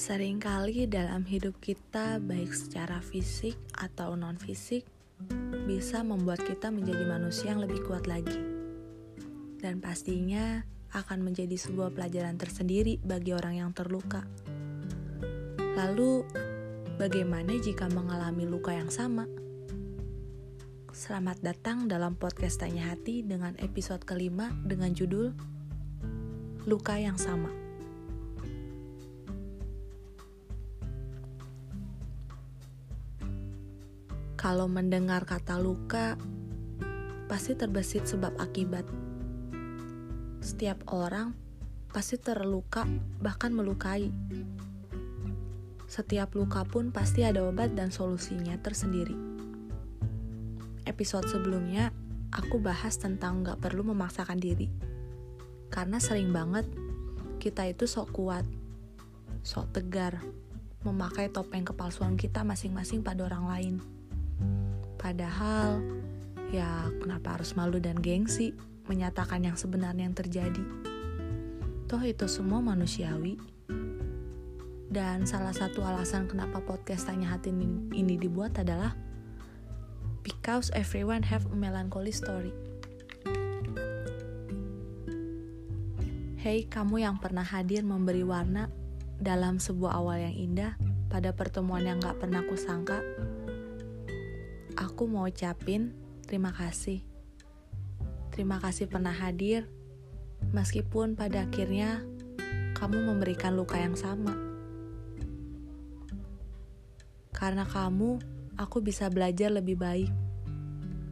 Seringkali dalam hidup kita, baik secara fisik atau non-fisik, bisa membuat kita menjadi manusia yang lebih kuat lagi. Dan pastinya akan menjadi sebuah pelajaran tersendiri bagi orang yang terluka. Lalu, bagaimana jika mengalami luka yang sama? Selamat datang dalam podcast Tanya Hati dengan episode kelima dengan judul Luka yang Sama. Kalau mendengar kata luka, pasti terbesit sebab akibat. Setiap orang pasti terluka, bahkan melukai. Setiap luka pun pasti ada obat dan solusinya tersendiri. Episode sebelumnya, aku bahas tentang gak perlu memaksakan diri. Karena sering banget kita itu sok kuat, sok tegar, memakai topeng kepalsuan kita masing-masing pada orang lain. Padahal, ya kenapa harus malu dan gengsi menyatakan yang sebenarnya yang terjadi? Toh itu semua manusiawi. Dan salah satu alasan kenapa podcast Tanya Hati ini dibuat adalah because everyone have a melancholy story. Hey, kamu yang pernah hadir memberi warna dalam sebuah awal yang indah pada pertemuan yang gak pernah kusangka aku mau ucapin terima kasih. Terima kasih pernah hadir, meskipun pada akhirnya kamu memberikan luka yang sama. Karena kamu, aku bisa belajar lebih baik.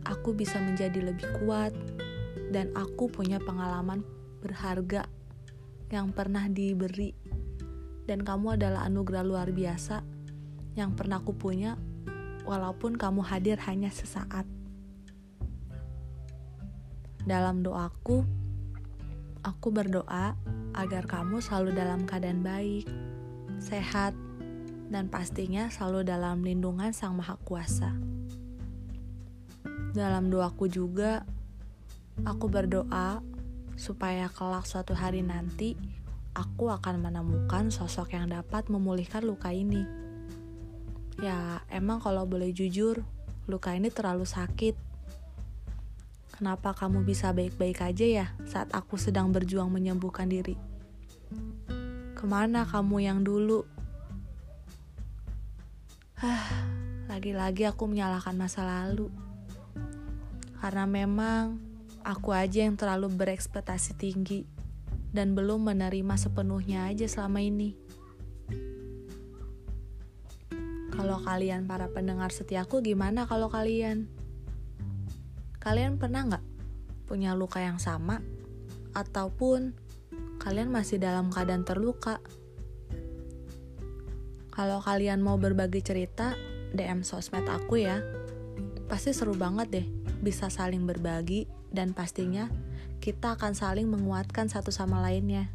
Aku bisa menjadi lebih kuat, dan aku punya pengalaman berharga yang pernah diberi. Dan kamu adalah anugerah luar biasa yang pernah aku punya walaupun kamu hadir hanya sesaat. Dalam doaku, aku berdoa agar kamu selalu dalam keadaan baik, sehat, dan pastinya selalu dalam lindungan Sang Maha Kuasa. Dalam doaku juga, aku berdoa supaya kelak suatu hari nanti aku akan menemukan sosok yang dapat memulihkan luka ini Ya, emang kalau boleh jujur, luka ini terlalu sakit. Kenapa kamu bisa baik-baik aja ya saat aku sedang berjuang menyembuhkan diri? Ke mana kamu yang dulu? Lagi-lagi aku menyalahkan masa lalu. Karena memang aku aja yang terlalu berekspektasi tinggi dan belum menerima sepenuhnya aja selama ini. Kalau kalian para pendengar setiaku gimana kalau kalian? Kalian pernah nggak punya luka yang sama? Ataupun kalian masih dalam keadaan terluka? Kalau kalian mau berbagi cerita, DM sosmed aku ya. Pasti seru banget deh, bisa saling berbagi dan pastinya kita akan saling menguatkan satu sama lainnya.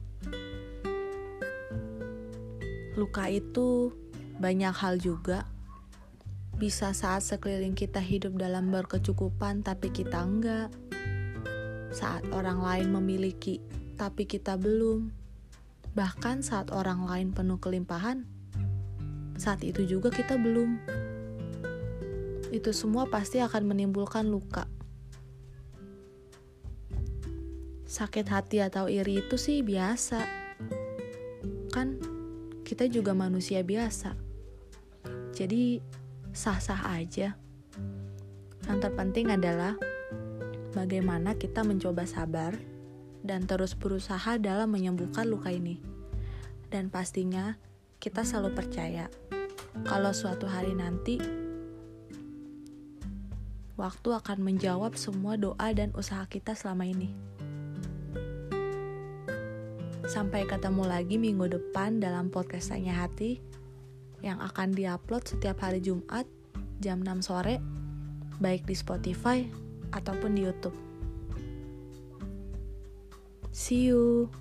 Luka itu banyak hal juga. Bisa saat sekeliling kita hidup dalam berkecukupan tapi kita enggak. Saat orang lain memiliki tapi kita belum. Bahkan saat orang lain penuh kelimpahan, saat itu juga kita belum. Itu semua pasti akan menimbulkan luka. Sakit hati atau iri itu sih biasa. Kan kita juga manusia biasa. Jadi sah-sah aja. Yang terpenting adalah bagaimana kita mencoba sabar dan terus berusaha dalam menyembuhkan luka ini. Dan pastinya kita selalu percaya kalau suatu hari nanti waktu akan menjawab semua doa dan usaha kita selama ini. Sampai ketemu lagi minggu depan dalam podcast Tanya Hati yang akan diupload setiap hari Jumat jam 6 sore baik di Spotify ataupun di YouTube. See you.